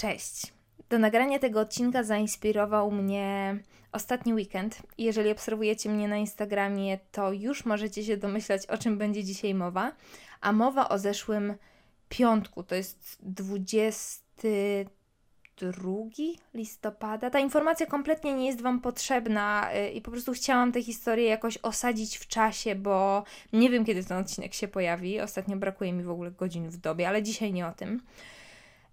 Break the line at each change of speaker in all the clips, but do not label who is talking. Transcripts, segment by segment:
Cześć. Do nagrania tego odcinka zainspirował mnie ostatni weekend. Jeżeli obserwujecie mnie na Instagramie, to już możecie się domyślać, o czym będzie dzisiaj mowa. A mowa o zeszłym piątku, to jest 22 listopada. Ta informacja kompletnie nie jest Wam potrzebna y, i po prostu chciałam tę historię jakoś osadzić w czasie, bo nie wiem, kiedy ten odcinek się pojawi. Ostatnio brakuje mi w ogóle godzin w dobie, ale dzisiaj nie o tym.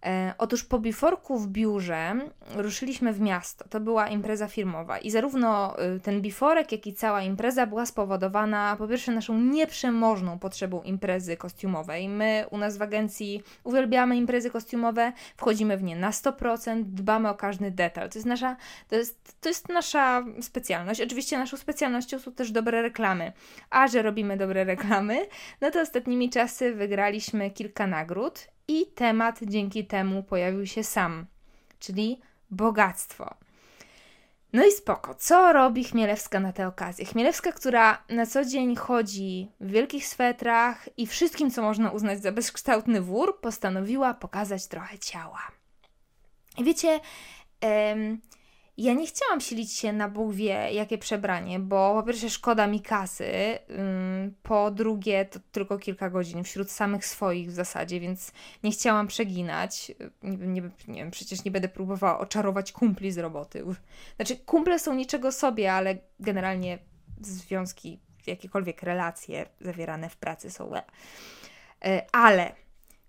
E, otóż po biforku w biurze ruszyliśmy w miasto. To była impreza firmowa i zarówno y, ten biforek, jak i cała impreza była spowodowana po pierwsze naszą nieprzemożną potrzebą imprezy kostiumowej. My u nas w agencji uwielbiamy imprezy kostiumowe, wchodzimy w nie na 100%, dbamy o każdy detal. To jest nasza, to jest, to jest nasza specjalność. Oczywiście naszą specjalnością są też dobre reklamy. A że robimy dobre reklamy, no to ostatnimi czasy wygraliśmy kilka nagród i temat dzięki temu pojawił się sam, czyli bogactwo. No i spoko. Co robi Chmielewska na tę okazję? Chmielewska, która na co dzień chodzi w wielkich swetrach i wszystkim, co można uznać za bezkształtny wór, postanowiła pokazać trochę ciała. I wiecie, em, ja nie chciałam silić się na Bóg wie jakie przebranie, bo po pierwsze szkoda mi kasy, po drugie to tylko kilka godzin wśród samych swoich w zasadzie, więc nie chciałam przeginać. Nie, nie, nie wiem, przecież nie będę próbowała oczarować kumpli z roboty. Znaczy, kumple są niczego sobie, ale generalnie związki, jakiekolwiek relacje zawierane w pracy są. E, ale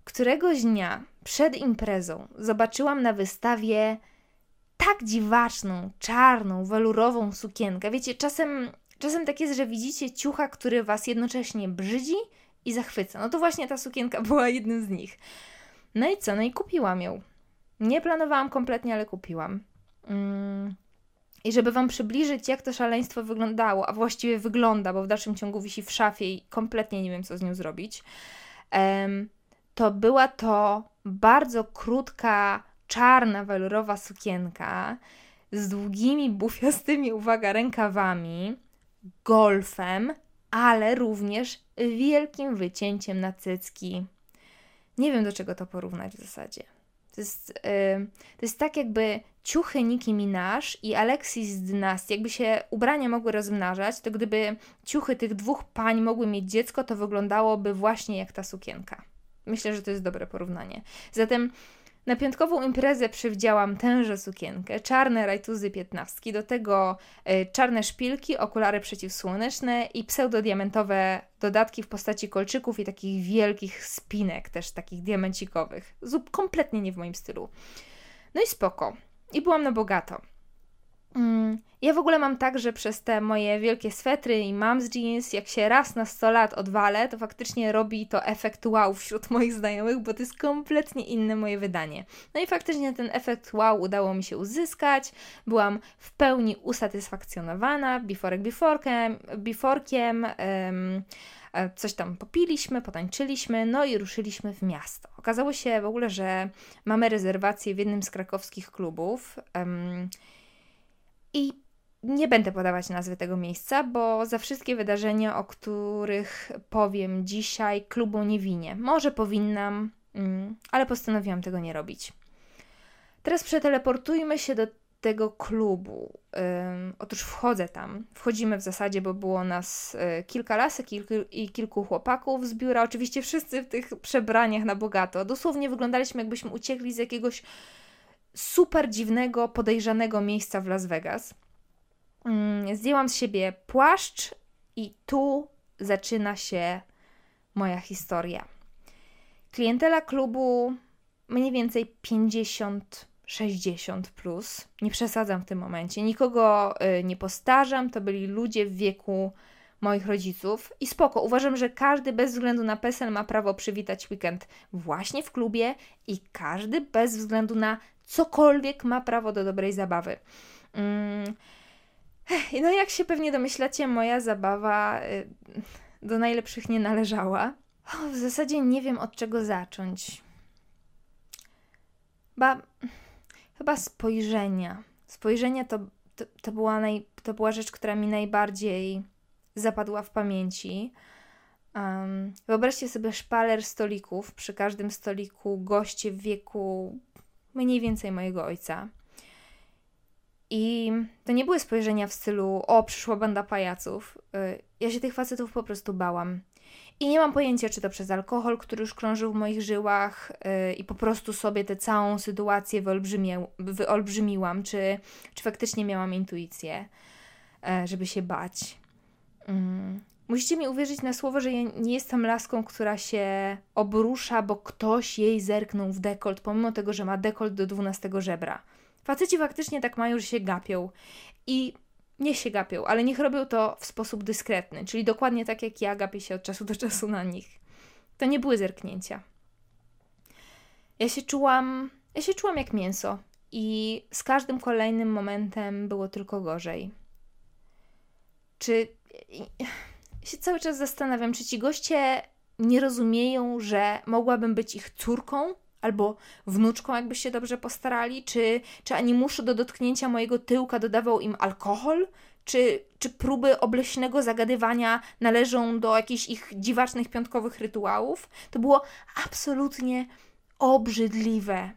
któregoś dnia przed imprezą zobaczyłam na wystawie tak dziwaczną, czarną, welurową sukienkę. Wiecie, czasem, czasem tak jest, że widzicie ciucha, który was jednocześnie brzydzi i zachwyca. No to właśnie ta sukienka była jednym z nich. No i co? No i kupiłam ją. Nie planowałam kompletnie, ale kupiłam. Mm. I żeby Wam przybliżyć, jak to szaleństwo wyglądało, a właściwie wygląda, bo w dalszym ciągu wisi w szafie i kompletnie nie wiem, co z nią zrobić, to była to bardzo krótka czarna welurowa sukienka z długimi, bufiastymi, uwaga, rękawami, golfem, ale również wielkim wycięciem na cycki. Nie wiem, do czego to porównać w zasadzie. To jest, yy, to jest tak, jakby ciuchy Nicki Minaj i Alexis z Dynastii, jakby się ubrania mogły rozmnażać, to gdyby ciuchy tych dwóch pań mogły mieć dziecko, to wyglądałoby właśnie jak ta sukienka. Myślę, że to jest dobre porównanie. Zatem na piątkową imprezę przywdziałam tęże sukienkę, czarne rajtuzy piętnastki, do tego y, czarne szpilki, okulary przeciwsłoneczne i pseudodiamentowe dodatki w postaci kolczyków i takich wielkich spinek, też takich diamencikowych. Zup kompletnie nie w moim stylu. No i spoko. I byłam na bogato. Mm, ja w ogóle mam tak, że przez te moje wielkie swetry i mam z jeans, jak się raz na 100 lat odwalę, to faktycznie robi to efekt wow wśród moich znajomych, bo to jest kompletnie inne moje wydanie. No i faktycznie ten efekt wow udało mi się uzyskać. Byłam w pełni usatysfakcjonowana, biforek biforkiem, biforkiem um, coś tam popiliśmy, potańczyliśmy, no i ruszyliśmy w miasto. Okazało się w ogóle, że mamy rezerwację w jednym z krakowskich klubów. Um, i nie będę podawać nazwy tego miejsca, bo za wszystkie wydarzenia, o których powiem dzisiaj, klubu nie winię. Może powinnam, mm, ale postanowiłam tego nie robić. Teraz przeteleportujmy się do tego klubu. otóż wchodzę tam. Wchodzimy w zasadzie, bo było nas y, kilka lasek i kilku chłopaków z biura. Oczywiście wszyscy w tych przebraniach na bogato. Dosłownie wyglądaliśmy, jakbyśmy uciekli z jakiegoś super dziwnego, podejrzanego miejsca w Las Vegas. Mm, zdjęłam z siebie płaszcz i tu zaczyna się moja historia. Klientela klubu mniej więcej 50 60 plus. Nie przesadzam w tym momencie. Nikogo y, nie postarzam. To byli ludzie w wieku moich rodziców. I spoko, uważam, że każdy bez względu na PESEL ma prawo przywitać weekend właśnie w klubie i każdy bez względu na cokolwiek ma prawo do dobrej zabawy. Mm. No, jak się pewnie domyślacie, moja zabawa y, do najlepszych nie należała. O, w zasadzie nie wiem od czego zacząć. Ba, chyba spojrzenia. Spojrzenia to, to, to, była naj, to była rzecz, która mi najbardziej zapadła w pamięci. Um, wyobraźcie sobie szpaler stolików. Przy każdym stoliku goście w wieku mniej więcej mojego ojca. I to nie były spojrzenia w stylu, o, przyszła banda pajaców. Y, ja się tych facetów po prostu bałam. I nie mam pojęcia, czy to przez alkohol, który już krążył w moich żyłach yy, i po prostu sobie tę całą sytuację wyolbrzymiłam, czy, czy faktycznie miałam intuicję, yy, żeby się bać. Yy. Musicie mi uwierzyć na słowo, że ja nie jestem laską, która się obrusza, bo ktoś jej zerknął w dekolt, pomimo tego, że ma dekolt do 12 żebra. Faceci faktycznie tak mają, że się gapią. I niech się gapią, ale niech robią to w sposób dyskretny, czyli dokładnie tak jak ja gapię się od czasu do czasu na nich. To nie były zerknięcia. Ja się czułam, ja się czułam jak mięso i z każdym kolejnym momentem było tylko gorzej. Czy się cały czas zastanawiam, czy ci goście nie rozumieją, że mogłabym być ich córką albo wnuczką, jakby się dobrze postarali? Czy, czy animuszu do dotknięcia mojego tyłka dodawał im alkohol? Czy, czy próby obleśnego zagadywania należą do jakichś ich dziwacznych piątkowych rytuałów? To było absolutnie obrzydliwe.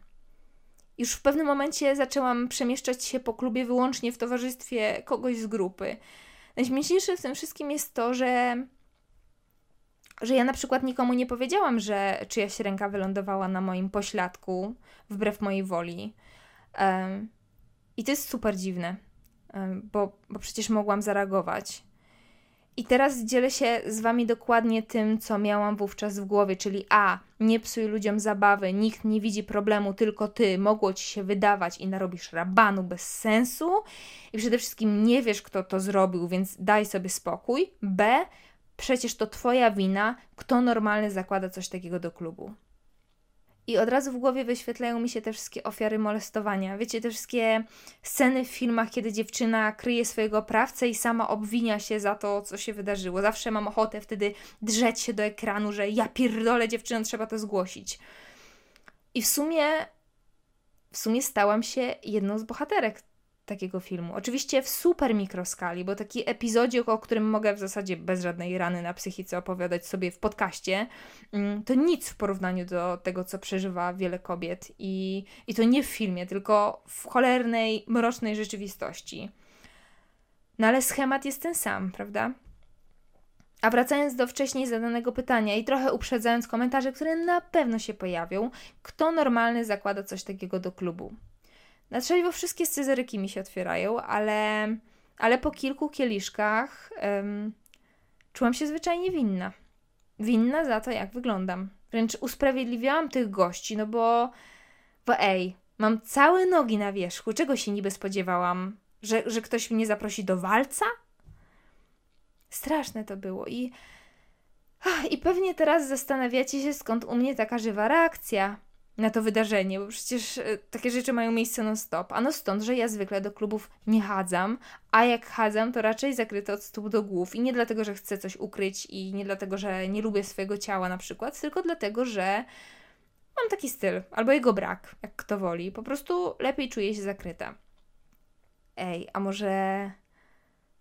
Już w pewnym momencie zaczęłam przemieszczać się po klubie wyłącznie w towarzystwie kogoś z grupy. Najśmieszniejsze w tym wszystkim jest to, że że ja na przykład nikomu nie powiedziałam, że czyjaś ręka wylądowała na moim pośladku, wbrew mojej woli. Um, I to jest super dziwne, um, bo, bo przecież mogłam zareagować. I teraz dzielę się z Wami dokładnie tym, co miałam wówczas w głowie, czyli A, nie psuj ludziom zabawy, nikt nie widzi problemu, tylko Ty, mogło Ci się wydawać i narobisz rabanu bez sensu. I przede wszystkim nie wiesz, kto to zrobił, więc daj sobie spokój. B, Przecież to twoja wina, kto normalny zakłada coś takiego do klubu. I od razu w głowie wyświetlają mi się te wszystkie ofiary molestowania. Wiecie, te wszystkie sceny w filmach, kiedy dziewczyna kryje swojego oprawcę i sama obwinia się za to, co się wydarzyło. Zawsze mam ochotę wtedy drzeć się do ekranu, że ja pierdolę dziewczyną, trzeba to zgłosić. I w sumie, w sumie stałam się jedną z bohaterek takiego filmu. Oczywiście w super mikroskali, bo taki epizodzik, o którym mogę w zasadzie bez żadnej rany na psychice opowiadać sobie w podcaście, mm, to nic w porównaniu do tego, co przeżywa wiele kobiet. I, i to nie w filmie, tylko w cholernej, mrocznej rzeczywistości. No ale schemat jest ten sam, prawda? A wracając do wcześniej zadanego pytania i trochę uprzedzając komentarze, które na pewno się pojawią, kto normalny zakłada coś takiego do klubu? Na trzeźwo wszystkie scyzoryki mi się otwierają, ale, ale po kilku kieliszkach um, czułam się zwyczajnie winna. Winna za to, jak wyglądam. Wręcz usprawiedliwiałam tych gości, no bo, bo ej, mam całe nogi na wierzchu. Czego się niby spodziewałam? Że, że ktoś mnie zaprosi do walca? Straszne to było i... I pewnie teraz zastanawiacie się, skąd u mnie taka żywa reakcja na to wydarzenie, bo przecież e, takie rzeczy mają miejsce non-stop. Ano stąd, że ja zwykle do klubów nie chadzam, a jak chadzam, to raczej zakryte od stóp do głów. I nie dlatego, że chcę coś ukryć i nie dlatego, że nie lubię swojego ciała na przykład, tylko dlatego, że mam taki styl, albo jego brak, jak kto woli. Po prostu lepiej czuję się zakryta. Ej, a może...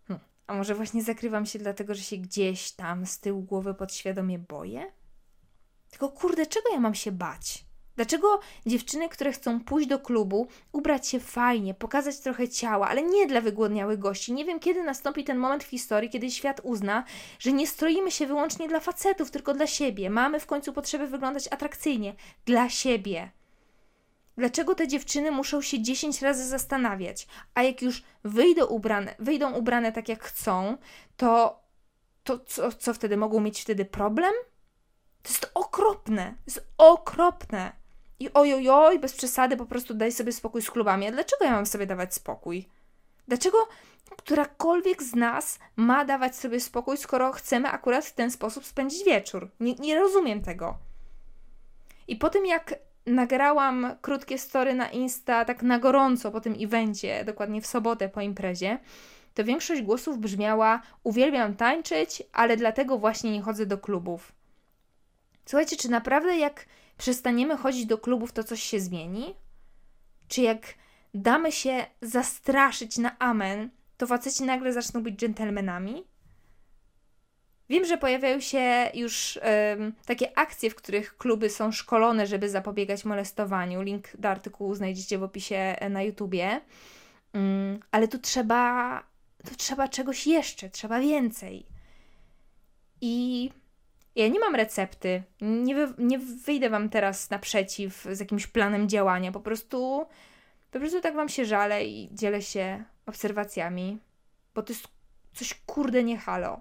Hm, a może właśnie zakrywam się dlatego, że się gdzieś tam z tyłu głowy podświadomie boję? Tylko kurde, czego ja mam się bać? Dlaczego dziewczyny, które chcą pójść do klubu, ubrać się fajnie, pokazać trochę ciała, ale nie dla wygłodniałych gości? Nie wiem, kiedy nastąpi ten moment w historii, kiedy świat uzna, że nie stroimy się wyłącznie dla facetów, tylko dla siebie. Mamy w końcu potrzebę wyglądać atrakcyjnie. Dla siebie. Dlaczego te dziewczyny muszą się 10 razy zastanawiać? A jak już wyjdą ubrane, wyjdą ubrane tak jak chcą, to, to co, co wtedy mogą mieć wtedy problem? To jest okropne. To jest okropne. I ojojoj, bez przesady, po prostu daj sobie spokój z klubami. A dlaczego ja mam sobie dawać spokój? Dlaczego którakolwiek z nas ma dawać sobie spokój, skoro chcemy akurat w ten sposób spędzić wieczór? Nie, nie rozumiem tego. I po tym, jak nagrałam krótkie story na Insta, tak na gorąco po tym evencie, dokładnie w sobotę po imprezie, to większość głosów brzmiała: Uwielbiam tańczyć, ale dlatego właśnie nie chodzę do klubów. Słuchajcie, czy naprawdę jak przestaniemy chodzić do klubów, to coś się zmieni? Czy jak damy się zastraszyć na amen, to faceci nagle zaczną być dżentelmenami? Wiem, że pojawiają się już um, takie akcje, w których kluby są szkolone, żeby zapobiegać molestowaniu. Link do artykułu znajdziecie w opisie e, na YouTubie. Um, ale tu trzeba, tu trzeba czegoś jeszcze, trzeba więcej. I ja nie mam recepty. Nie, wy, nie wyjdę Wam teraz naprzeciw z jakimś planem działania. Po prostu, po prostu tak Wam się żalę i dzielę się obserwacjami, bo to jest coś kurde nie halo.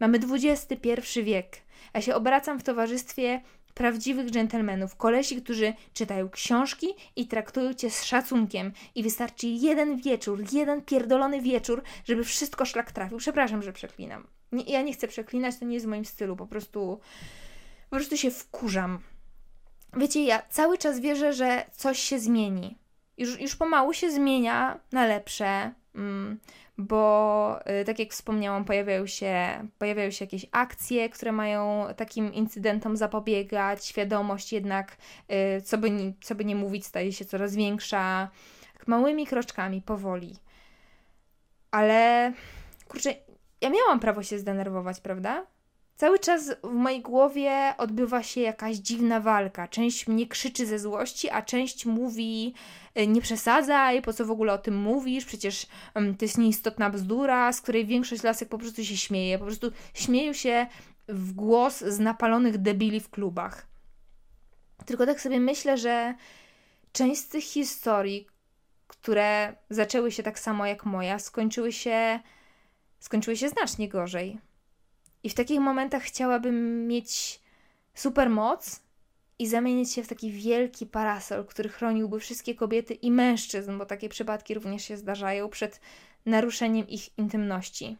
Mamy XXI wiek. Ja się obracam w towarzystwie prawdziwych dżentelmenów, kolesi, którzy czytają książki i traktują cię z szacunkiem. I wystarczy jeden wieczór, jeden pierdolony wieczór, żeby wszystko szlak trafił. Przepraszam, że przeklinam. Nie, ja nie chcę przeklinać, to nie jest w moim stylu, po prostu po prostu się wkurzam. Wiecie, ja cały czas wierzę, że coś się zmieni. Już, już pomału się zmienia na lepsze. Mm bo y, tak jak wspomniałam, pojawiają się, pojawiają się jakieś akcje, które mają takim incydentom zapobiegać. Świadomość jednak, y, co by, nie, co by nie mówić, staje się coraz większa. Tak małymi kroczkami, powoli. Ale kurczę, ja miałam prawo się zdenerwować, prawda? Cały czas w mojej głowie odbywa się jakaś dziwna walka. Część mnie krzyczy ze złości, a część mówi: e, Nie przesadzaj, po co w ogóle o tym mówisz? Przecież um, to jest nieistotna bzdura, z której większość lasek po prostu się śmieje. Po prostu śmieją się w głos z napalonych debili w klubach. Tylko tak sobie myślę, że część z tych historii, które zaczęły się tak samo jak moja, skończyły się, skończyły się znacznie gorzej. I w takich momentach chciałabym mieć super moc i zamienić się w taki wielki parasol, który chroniłby wszystkie kobiety i mężczyzn, bo takie przypadki również się zdarzają, przed naruszeniem ich intymności.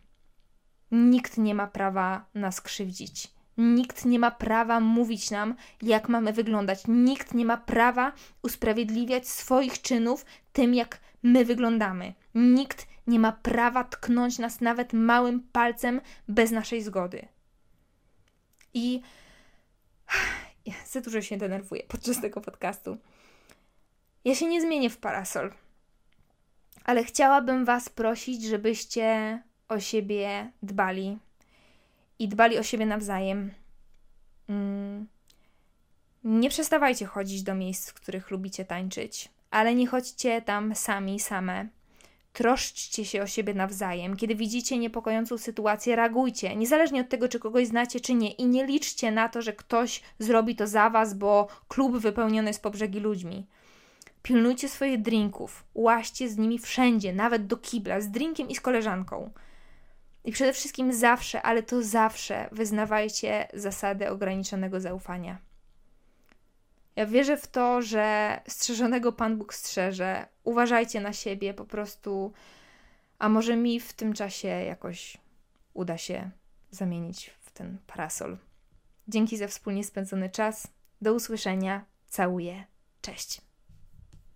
Nikt nie ma prawa nas krzywdzić. Nikt nie ma prawa mówić nam, jak mamy wyglądać. Nikt nie ma prawa usprawiedliwiać swoich czynów tym, jak my wyglądamy. Nikt nie ma prawa tknąć nas nawet małym palcem bez naszej zgody. I ja za dużo się denerwuję podczas tego podcastu. Ja się nie zmienię w parasol, ale chciałabym Was prosić, żebyście o siebie dbali i dbali o siebie nawzajem. Mm. Nie przestawajcie chodzić do miejsc, w których lubicie tańczyć, ale nie chodźcie tam sami, same Troszczcie się o siebie nawzajem. Kiedy widzicie niepokojącą sytuację, reagujcie, niezależnie od tego, czy kogoś znacie, czy nie. I nie liczcie na to, że ktoś zrobi to za was, bo klub wypełniony jest po brzegi ludźmi. Pilnujcie swoich drinków, łaźcie z nimi wszędzie, nawet do kibla, z drinkiem i z koleżanką. I przede wszystkim zawsze, ale to zawsze wyznawajcie zasadę ograniczonego zaufania. Ja wierzę w to, że strzeżonego Pan Bóg strzeże. Uważajcie na siebie po prostu, a może mi w tym czasie jakoś uda się zamienić w ten parasol. Dzięki za wspólnie spędzony czas. Do usłyszenia. Całuję. Cześć.